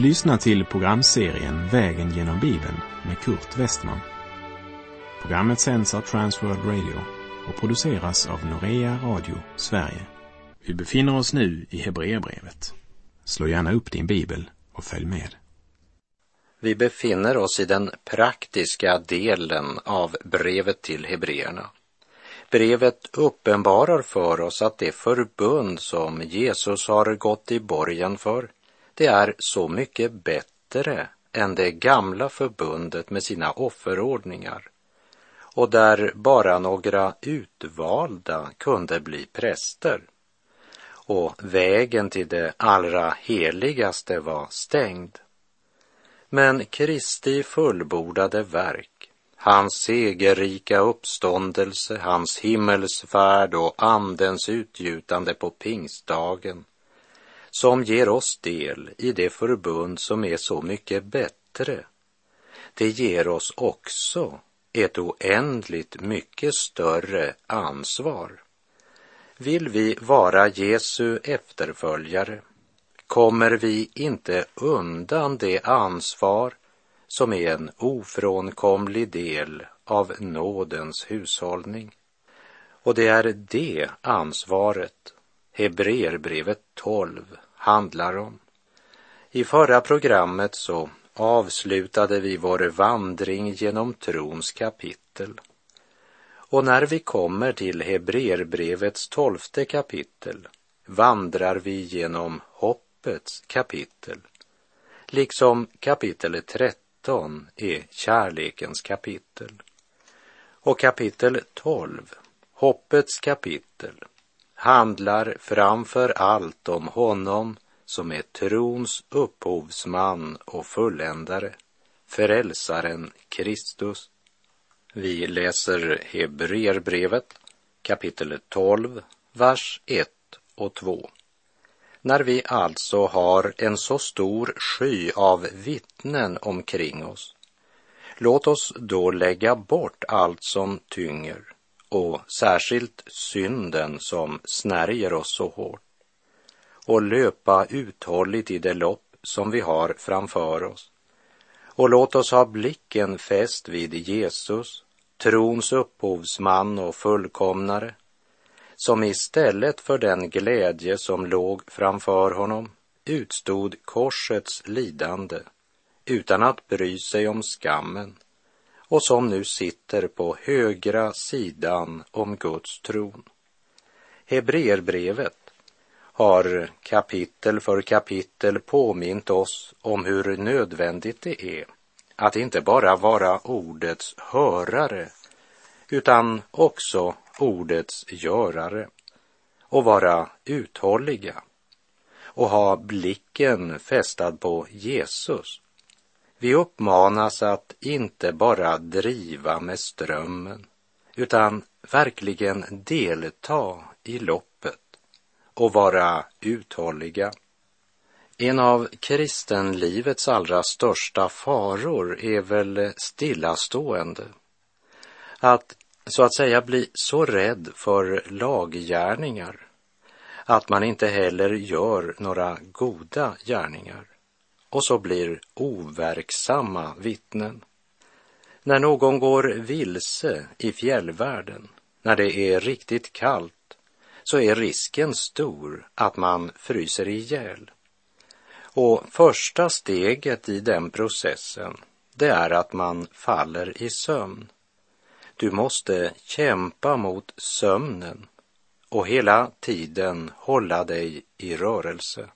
Du lyssnar till programserien Vägen genom Bibeln med Kurt Westman. Programmet sänds av Transworld Radio och produceras av Norea Radio Sverige. Vi befinner oss nu i Hebreerbrevet. Slå gärna upp din bibel och följ med. Vi befinner oss i den praktiska delen av brevet till hebreerna. Brevet uppenbarar för oss att det förbund som Jesus har gått i borgen för, det är så mycket bättre än det gamla förbundet med sina offerordningar och där bara några utvalda kunde bli präster. Och vägen till det allra heligaste var stängd. Men Kristi fullbordade verk, hans segerrika uppståndelse, hans himmelsfärd och andens utgjutande på pingstdagen, som ger oss del i det förbund som är så mycket bättre, det ger oss också ett oändligt mycket större ansvar. Vill vi vara Jesu efterföljare kommer vi inte undan det ansvar som är en ofrånkomlig del av nådens hushållning. Och det är det ansvaret Hebreerbrevet 12 handlar om. I förra programmet så avslutade vi vår vandring genom trons kapitel. Och när vi kommer till Hebreerbrevets tolfte kapitel vandrar vi genom hoppets kapitel, liksom kapitel 13 är kärlekens kapitel. Och kapitel 12, hoppets kapitel, handlar framför allt om honom som är trons upphovsman och fulländare, frälsaren Kristus. Vi läser Hebreerbrevet kapitel 12, vers 1 och 2. När vi alltså har en så stor sky av vittnen omkring oss, låt oss då lägga bort allt som tynger och särskilt synden som snärjer oss så hårt och löpa uthålligt i det lopp som vi har framför oss. Och låt oss ha blicken fäst vid Jesus, trons upphovsman och fullkomnare, som istället för den glädje som låg framför honom utstod korsets lidande utan att bry sig om skammen och som nu sitter på högra sidan om Guds tron. Hebreerbrevet har kapitel för kapitel påmint oss om hur nödvändigt det är att inte bara vara ordets hörare utan också ordets görare och vara uthålliga och ha blicken fästad på Jesus. Vi uppmanas att inte bara driva med strömmen utan verkligen delta i loppet och vara uthålliga. En av kristenlivets allra största faror är väl stillastående. Att så att säga bli så rädd för laggärningar att man inte heller gör några goda gärningar och så blir overksamma vittnen. När någon går vilse i fjällvärlden, när det är riktigt kallt så är risken stor att man fryser ihjäl. Och första steget i den processen, det är att man faller i sömn. Du måste kämpa mot sömnen och hela tiden hålla dig i rörelse.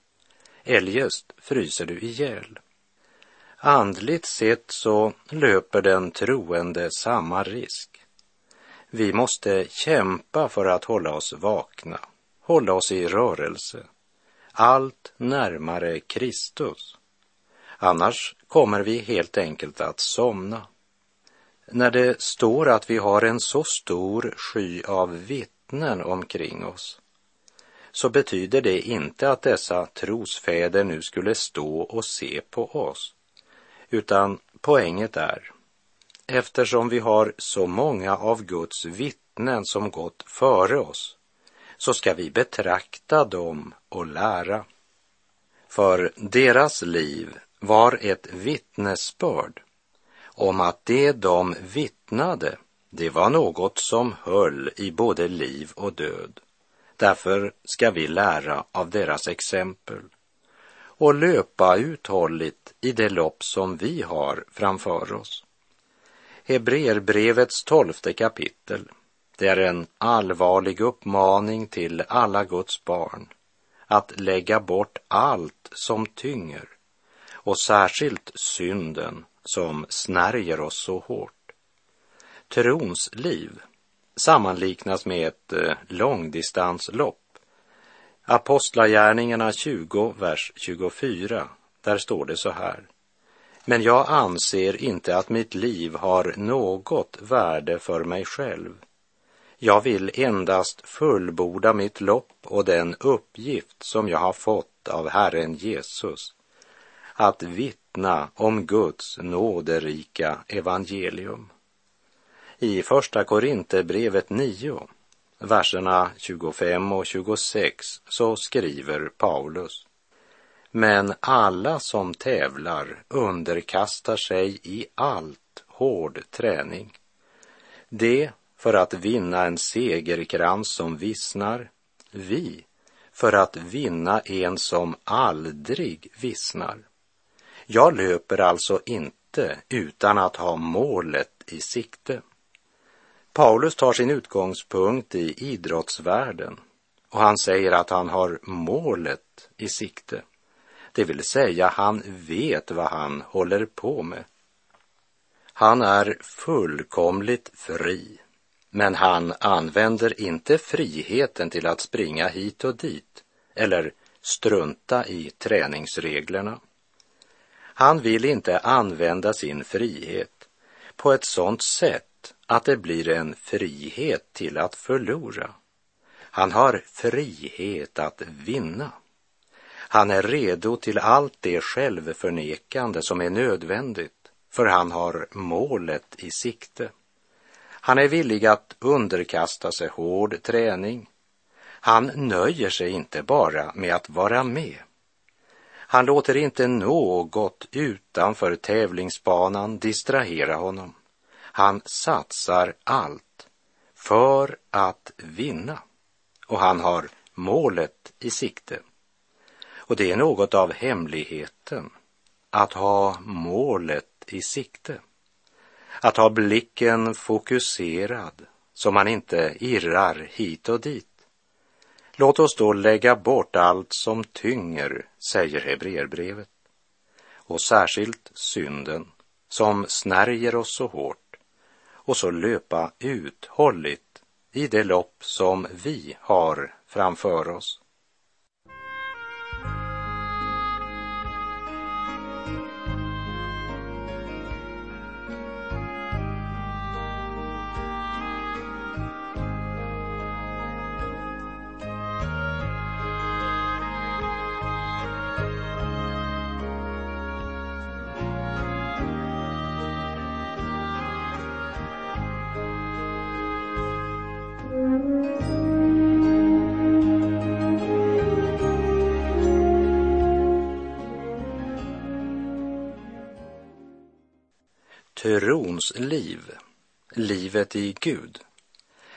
Eljest fryser du ihjäl. Andligt sett så löper den troende samma risk. Vi måste kämpa för att hålla oss vakna, hålla oss i rörelse, allt närmare Kristus. Annars kommer vi helt enkelt att somna. När det står att vi har en så stor sky av vittnen omkring oss, så betyder det inte att dessa trosfäder nu skulle stå och se på oss, utan poänget är eftersom vi har så många av Guds vittnen som gått före oss, så ska vi betrakta dem och lära. För deras liv var ett vittnesbörd om att det de vittnade, det var något som höll i både liv och död. Därför ska vi lära av deras exempel och löpa uthålligt i det lopp som vi har framför oss. Hebreerbrevets tolfte kapitel, det är en allvarlig uppmaning till alla Guds barn att lägga bort allt som tynger och särskilt synden som snärjer oss så hårt. Trons liv sammanliknas med ett eh, långdistanslopp. Apostlagärningarna 20, vers 24, där står det så här. Men jag anser inte att mitt liv har något värde för mig själv. Jag vill endast fullborda mitt lopp och den uppgift som jag har fått av Herren Jesus, att vittna om Guds nåderika evangelium. I Första Korinthierbrevet 9, verserna 25 och 26, så skriver Paulus. Men alla som tävlar underkastar sig i allt hård träning. Det för att vinna en segerkrans som vissnar, vi för att vinna en som aldrig vissnar. Jag löper alltså inte utan att ha målet i sikte. Paulus tar sin utgångspunkt i idrottsvärlden och han säger att han har målet i sikte. Det vill säga, han vet vad han håller på med. Han är fullkomligt fri, men han använder inte friheten till att springa hit och dit eller strunta i träningsreglerna. Han vill inte använda sin frihet på ett sådant sätt att det blir en frihet till att förlora. Han har frihet att vinna. Han är redo till allt det självförnekande som är nödvändigt, för han har målet i sikte. Han är villig att underkasta sig hård träning. Han nöjer sig inte bara med att vara med. Han låter inte något utanför tävlingsbanan distrahera honom. Han satsar allt för att vinna och han har målet i sikte. Och det är något av hemligheten att ha målet i sikte. Att ha blicken fokuserad så man inte irrar hit och dit. Låt oss då lägga bort allt som tynger, säger Hebreerbrevet. Och särskilt synden som snärjer oss så hårt och så löpa uthålligt i det lopp som vi har framför oss. Trons liv, livet i Gud,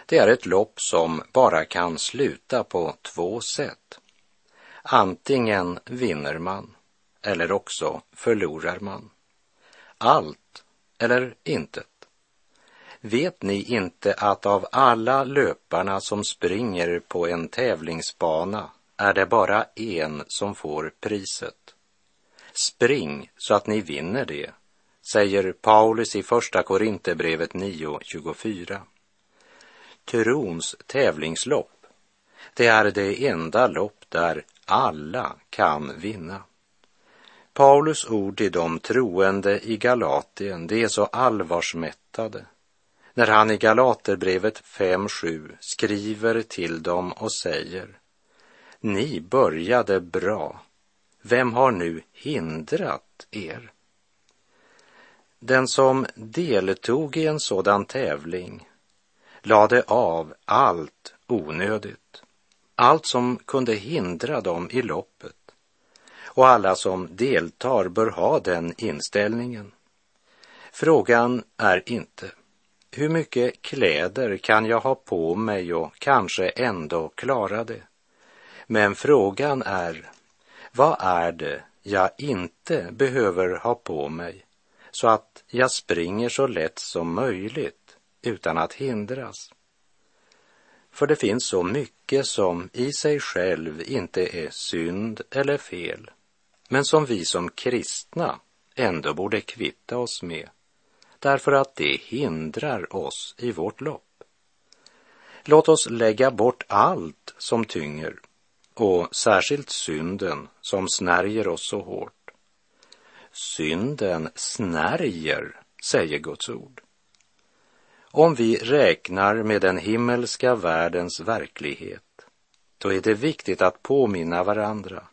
det är ett lopp som bara kan sluta på två sätt. Antingen vinner man eller också förlorar man. Allt eller intet. Vet ni inte att av alla löparna som springer på en tävlingsbana är det bara en som får priset? Spring så att ni vinner det, säger Paulus i Första Korinthierbrevet 9.24. Trons tävlingslopp, det är det enda lopp där alla kan vinna. Paulus ord till de troende i Galatien, det är så allvarsmättade när han i Galaterbrevet 5.7 skriver till dem och säger Ni började bra. Vem har nu hindrat er? Den som deltog i en sådan tävling lade av allt onödigt, allt som kunde hindra dem i loppet Och alla som deltar bör ha den inställningen. Frågan är inte hur mycket kläder kan jag ha på mig och kanske ändå klara det? Men frågan är, vad är det jag inte behöver ha på mig så att jag springer så lätt som möjligt utan att hindras? För det finns så mycket som i sig själv inte är synd eller fel, men som vi som kristna ändå borde kvitta oss med, därför att det hindrar oss i vårt lopp. Låt oss lägga bort allt som tynger och särskilt synden som snärjer oss så hårt. Synden snärjer, säger Guds ord. Om vi räknar med den himmelska världens verklighet, då är det viktigt att påminna varandra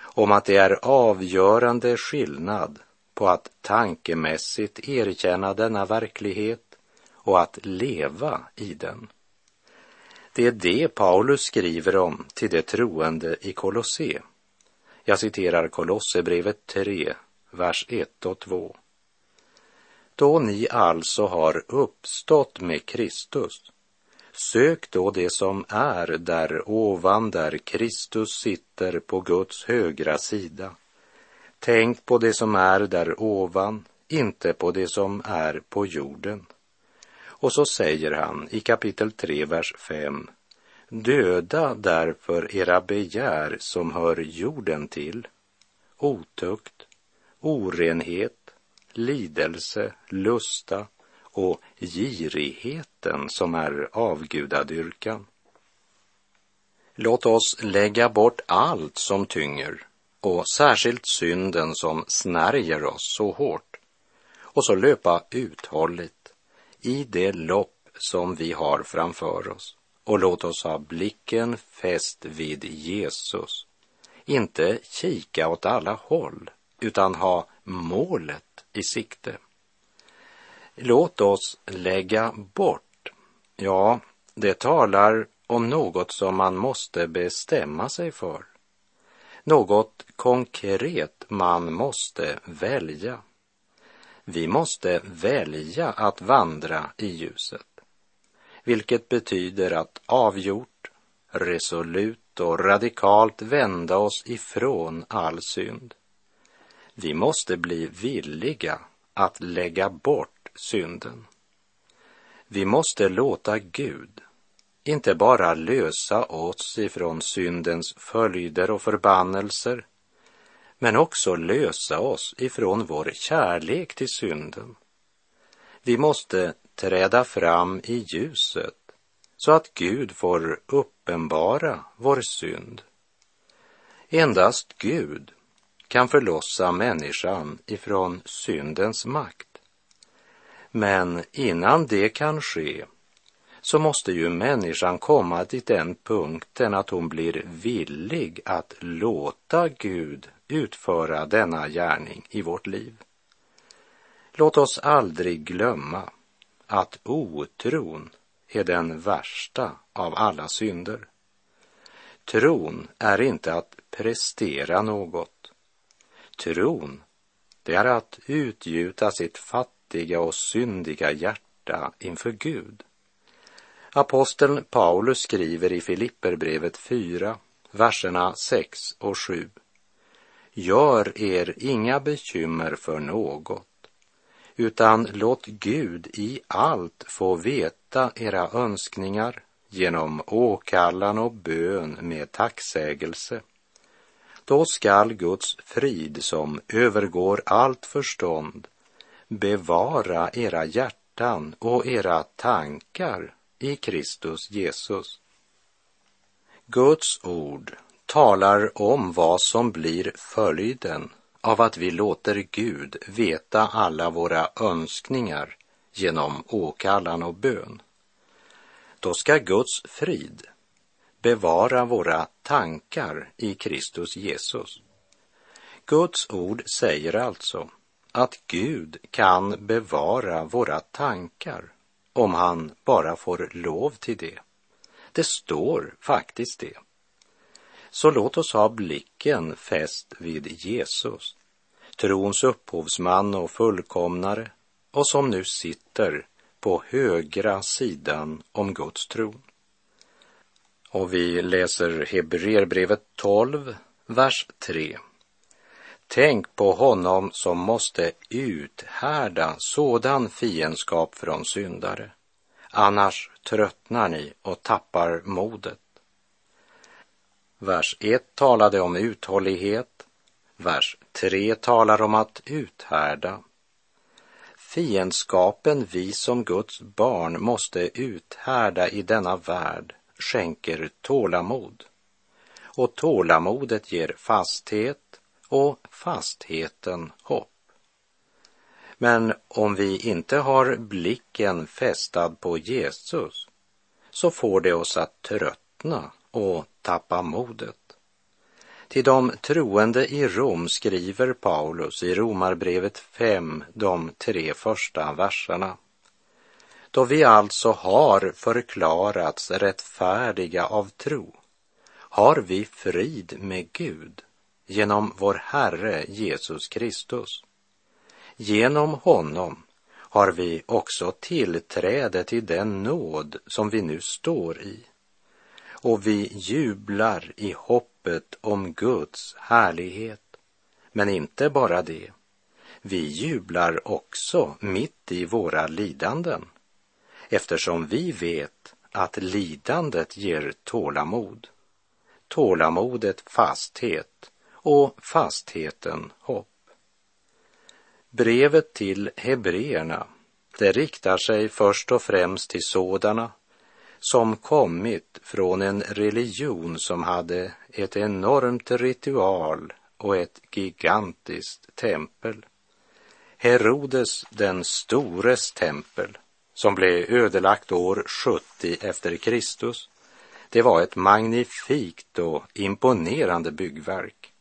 om att det är avgörande skillnad på att tankemässigt erkänna denna verklighet och att leva i den. Det är det Paulus skriver om till de troende i Kolosse. Jag citerar Kolosserbrevet 3, vers 1 och 2. Då ni alltså har uppstått med Kristus, sök då det som är där ovan där Kristus sitter på Guds högra sida. Tänk på det som är där ovan, inte på det som är på jorden. Och så säger han i kapitel 3, vers 5. Döda därför era begär som hör jorden till, otukt, orenhet, lidelse, lusta och girigheten som är avgudadyrkan. Låt oss lägga bort allt som tynger och särskilt synden som snärjer oss så hårt och så löpa uthålligt i det lopp som vi har framför oss och låt oss ha blicken fäst vid Jesus. Inte kika åt alla håll, utan ha målet i sikte. Låt oss lägga bort. Ja, det talar om något som man måste bestämma sig för. Något konkret man måste välja. Vi måste välja att vandra i ljuset vilket betyder att avgjort, resolut och radikalt vända oss ifrån all synd. Vi måste bli villiga att lägga bort synden. Vi måste låta Gud inte bara lösa oss ifrån syndens följder och förbannelser, men också lösa oss ifrån vår kärlek till synden. Vi måste träda fram i ljuset så att Gud får uppenbara vår synd. Endast Gud kan förlossa människan ifrån syndens makt. Men innan det kan ske så måste ju människan komma till den punkten att hon blir villig att låta Gud utföra denna gärning i vårt liv. Låt oss aldrig glömma att otron är den värsta av alla synder. Tron är inte att prestera något. Tron, det är att utgjuta sitt fattiga och syndiga hjärta inför Gud. Aposteln Paulus skriver i Filipperbrevet 4, verserna 6 och 7. Gör er inga bekymmer för något utan låt Gud i allt få veta era önskningar genom åkallan och bön med tacksägelse. Då skall Guds frid som övergår allt förstånd bevara era hjärtan och era tankar i Kristus Jesus. Guds ord talar om vad som blir följden av att vi låter Gud veta alla våra önskningar genom åkallan och bön. Då ska Guds frid bevara våra tankar i Kristus Jesus. Guds ord säger alltså att Gud kan bevara våra tankar om han bara får lov till det. Det står faktiskt det. Så låt oss ha blicken fäst vid Jesus, trons upphovsman och fullkomnare och som nu sitter på högra sidan om Guds tron. Och vi läser Hebreerbrevet 12, vers 3. Tänk på honom som måste uthärda sådan fiendskap från syndare. Annars tröttnar ni och tappar modet. Vers 1 talade om uthållighet. Vers 3 talar om att uthärda. Fiendskapen vi som Guds barn måste uthärda i denna värld skänker tålamod. Och tålamodet ger fasthet och fastheten hopp. Men om vi inte har blicken fästad på Jesus så får det oss att tröttna och tappa modet. Till de troende i Rom skriver Paulus i Romarbrevet 5 de tre första verserna. Då vi alltså har förklarats rättfärdiga av tro har vi frid med Gud genom vår Herre Jesus Kristus. Genom honom har vi också tillträde till den nåd som vi nu står i. Och vi jublar i hoppet om Guds härlighet. Men inte bara det. Vi jublar också mitt i våra lidanden eftersom vi vet att lidandet ger tålamod. Tålamodet fasthet och fastheten hopp. Brevet till hebreerna, det riktar sig först och främst till sådana som kommit från en religion som hade ett enormt ritual och ett gigantiskt tempel. Herodes den stores tempel, som blev ödelagt år 70 efter Kristus, det var ett magnifikt och imponerande byggverk.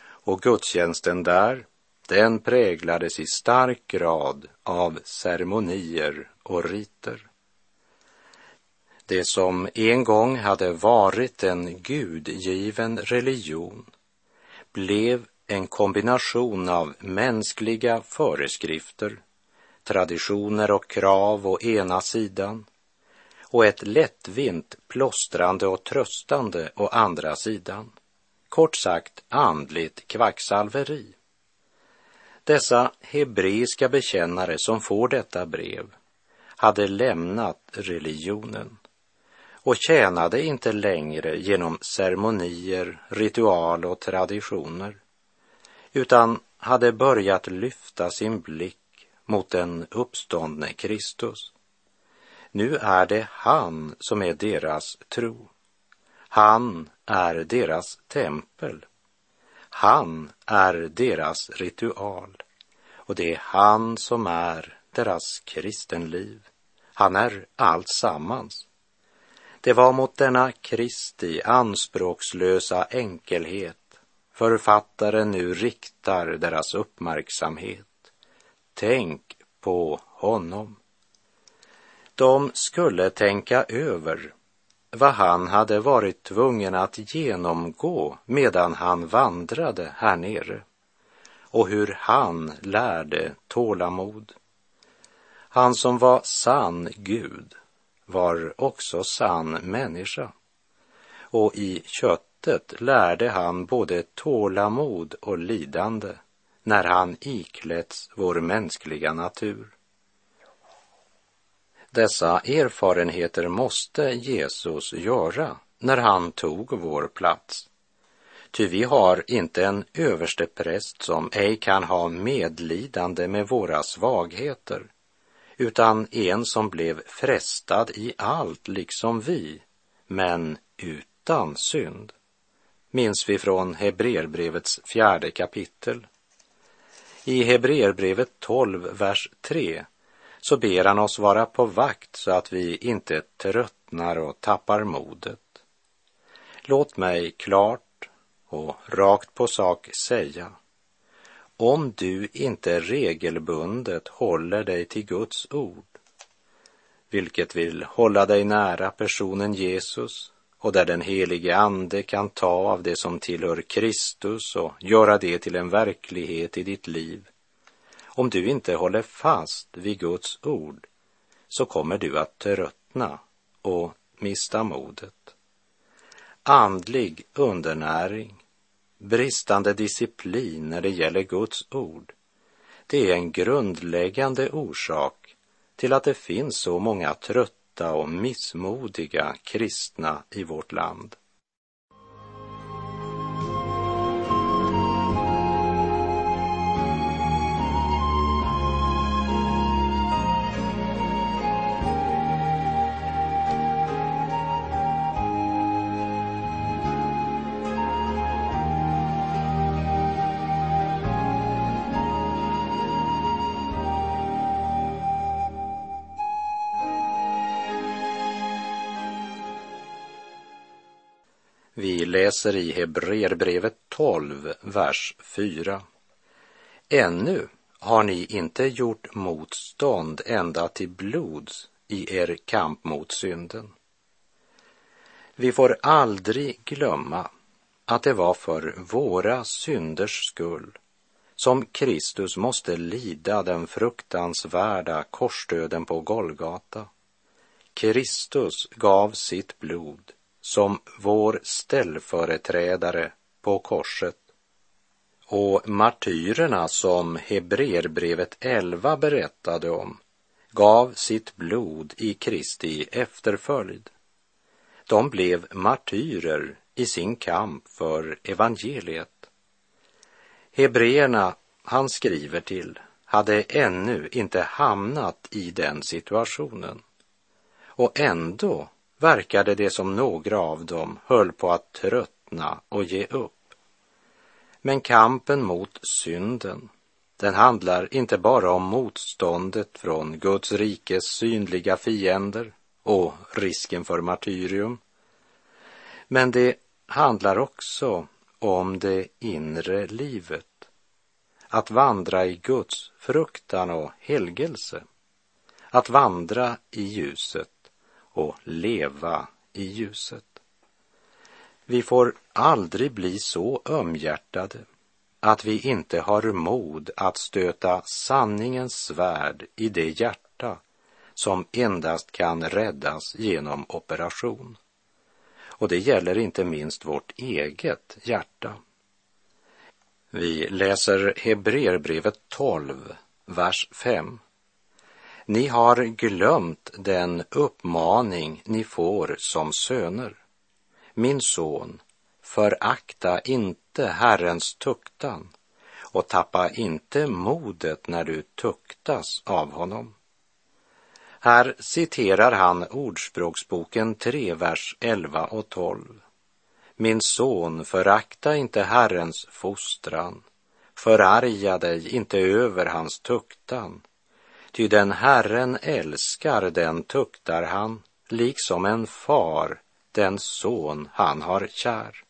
Och gudstjänsten där, den präglades i stark grad av ceremonier och riter. Det som en gång hade varit en gudgiven religion blev en kombination av mänskliga föreskrifter, traditioner och krav å ena sidan och ett lättvint plåstrande och tröstande å andra sidan. Kort sagt andligt kvacksalveri. Dessa hebreiska bekännare som får detta brev hade lämnat religionen och tjänade inte längre genom ceremonier, ritual och traditioner utan hade börjat lyfta sin blick mot den uppståndne Kristus. Nu är det han som är deras tro. Han är deras tempel. Han är deras ritual och det är han som är deras kristenliv. Han är allt sammans. Det var mot denna Kristi anspråkslösa enkelhet författaren nu riktar deras uppmärksamhet. Tänk på honom. De skulle tänka över vad han hade varit tvungen att genomgå medan han vandrade här nere och hur han lärde tålamod. Han som var sann Gud var också sann människa och i köttet lärde han både tålamod och lidande när han iklätts vår mänskliga natur. Dessa erfarenheter måste Jesus göra när han tog vår plats. Ty vi har inte en överstepräst som ej kan ha medlidande med våra svagheter, utan en som blev frestad i allt liksom vi, men utan synd. Minns vi från Hebreerbrevets fjärde kapitel. I Hebreerbrevet 12, vers 3 så ber han oss vara på vakt så att vi inte tröttnar och tappar modet. Låt mig klart och rakt på sak säga, om du inte regelbundet håller dig till Guds ord, vilket vill hålla dig nära personen Jesus och där den helige Ande kan ta av det som tillhör Kristus och göra det till en verklighet i ditt liv. Om du inte håller fast vid Guds ord så kommer du att tröttna och mista modet. Andlig undernäring, bristande disciplin när det gäller Guds ord, det är en grundläggande orsak till att det finns så många trötta och missmodiga kristna i vårt land. Vi läser i Hebreerbrevet 12, vers 4. Ännu har ni inte gjort motstånd ända till blods i er kamp mot synden. Vi får aldrig glömma att det var för våra synders skull som Kristus måste lida den fruktansvärda korsdöden på Golgata. Kristus gav sitt blod som vår ställföreträdare på korset. Och martyrerna som Hebreerbrevet 11 berättade om gav sitt blod i Kristi efterföljd. De blev martyrer i sin kamp för evangeliet. Hebreerna han skriver till hade ännu inte hamnat i den situationen. Och ändå verkade det som några av dem höll på att tröttna och ge upp. Men kampen mot synden, den handlar inte bara om motståndet från Guds rikes synliga fiender och risken för martyrium. Men det handlar också om det inre livet. Att vandra i Guds fruktan och helgelse. Att vandra i ljuset och leva i ljuset. Vi får aldrig bli så ömhjärtade att vi inte har mod att stöta sanningens svärd i det hjärta som endast kan räddas genom operation. Och det gäller inte minst vårt eget hjärta. Vi läser Hebreerbrevet 12, vers 5. Ni har glömt den uppmaning ni får som söner. Min son, förakta inte Herrens tuktan och tappa inte modet när du tuktas av honom. Här citerar han Ordspråksboken 3, vers 11 och 12. Min son, förakta inte Herrens fostran, förarga dig inte över hans tuktan, Ty den Herren älskar, den tuktar han, liksom en far den son han har kär.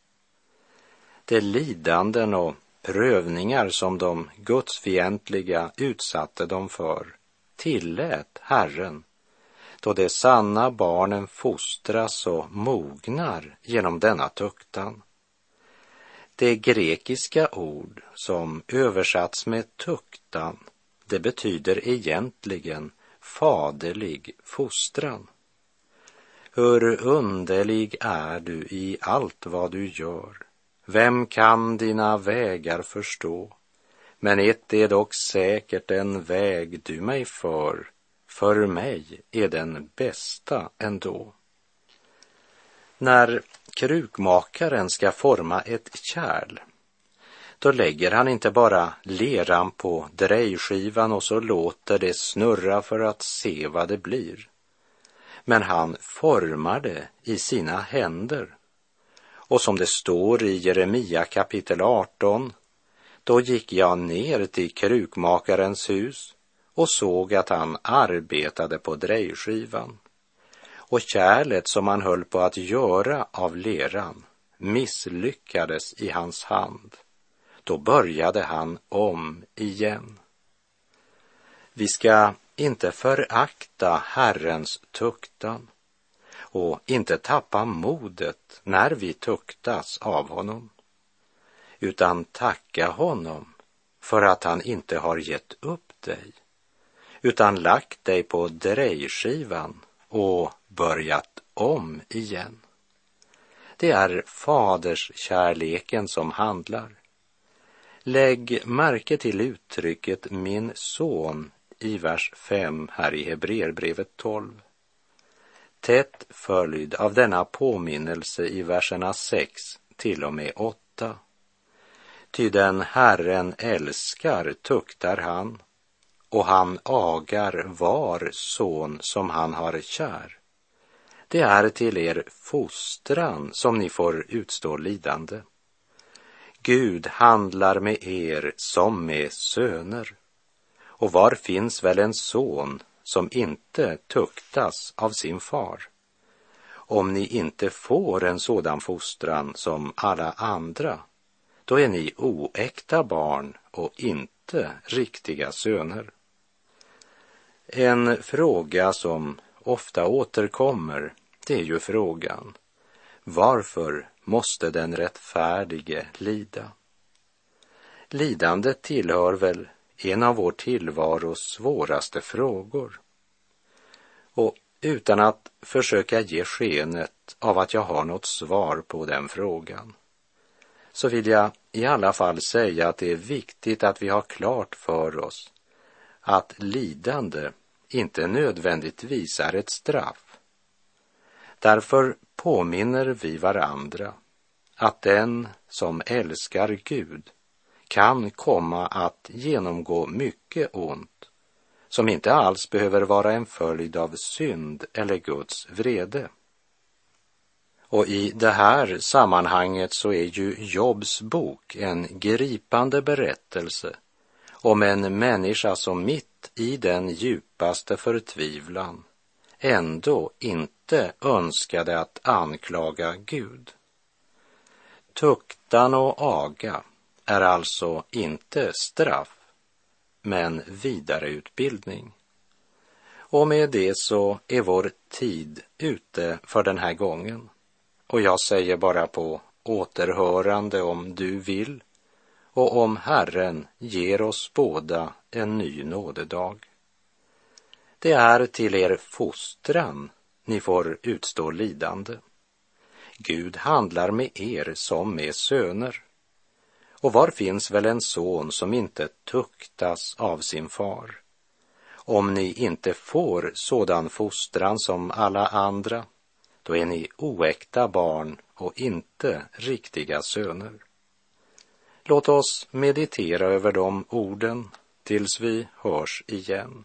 De lidanden och prövningar som de gudsfientliga utsatte dem för tillät Herren då de sanna barnen fostras och mognar genom denna tuktan. Det grekiska ord som översatts med tuktan det betyder egentligen faderlig fostran. Hur underlig är du i allt vad du gör. Vem kan dina vägar förstå? Men ett är dock säkert en väg du mig för, för mig är den bästa ändå. När krukmakaren ska forma ett kärl då lägger han inte bara leran på drejskivan och så låter det snurra för att se vad det blir. Men han formar det i sina händer. Och som det står i Jeremia kapitel 18, då gick jag ner till krukmakarens hus och såg att han arbetade på drejskivan. Och kärlet som han höll på att göra av leran misslyckades i hans hand då började han om igen. Vi ska inte förakta Herrens tuktan och inte tappa modet när vi tuktas av honom, utan tacka honom för att han inte har gett upp dig, utan lagt dig på drejskivan och börjat om igen. Det är faders kärleken som handlar. Lägg märke till uttrycket min son i vers 5 här i Hebreerbrevet 12. Tätt följd av denna påminnelse i verserna 6 till och med 8. Ty den Herren älskar tuktar han och han agar var son som han har kär. Det är till er fostran som ni får utstå lidande. Gud handlar med er som med söner. Och var finns väl en son som inte tuktas av sin far? Om ni inte får en sådan fostran som alla andra, då är ni oäkta barn och inte riktiga söner. En fråga som ofta återkommer, det är ju frågan varför måste den rättfärdige lida? Lidandet tillhör väl en av vår tillvaros svåraste frågor. Och utan att försöka ge skenet av att jag har något svar på den frågan så vill jag i alla fall säga att det är viktigt att vi har klart för oss att lidande inte nödvändigtvis är ett straff. Därför påminner vi varandra att den som älskar Gud kan komma att genomgå mycket ont som inte alls behöver vara en följd av synd eller Guds vrede. Och i det här sammanhanget så är ju Jobs bok en gripande berättelse om en människa som mitt i den djupaste förtvivlan ändå inte önskade att anklaga Gud. Tuktan och aga är alltså inte straff, men vidareutbildning. Och med det så är vår tid ute för den här gången. Och jag säger bara på återhörande om du vill och om Herren ger oss båda en ny nådedag. Det är till er fostran ni får utstå lidande. Gud handlar med er som med söner. Och var finns väl en son som inte tuktas av sin far? Om ni inte får sådan fostran som alla andra, då är ni oäkta barn och inte riktiga söner. Låt oss meditera över de orden tills vi hörs igen.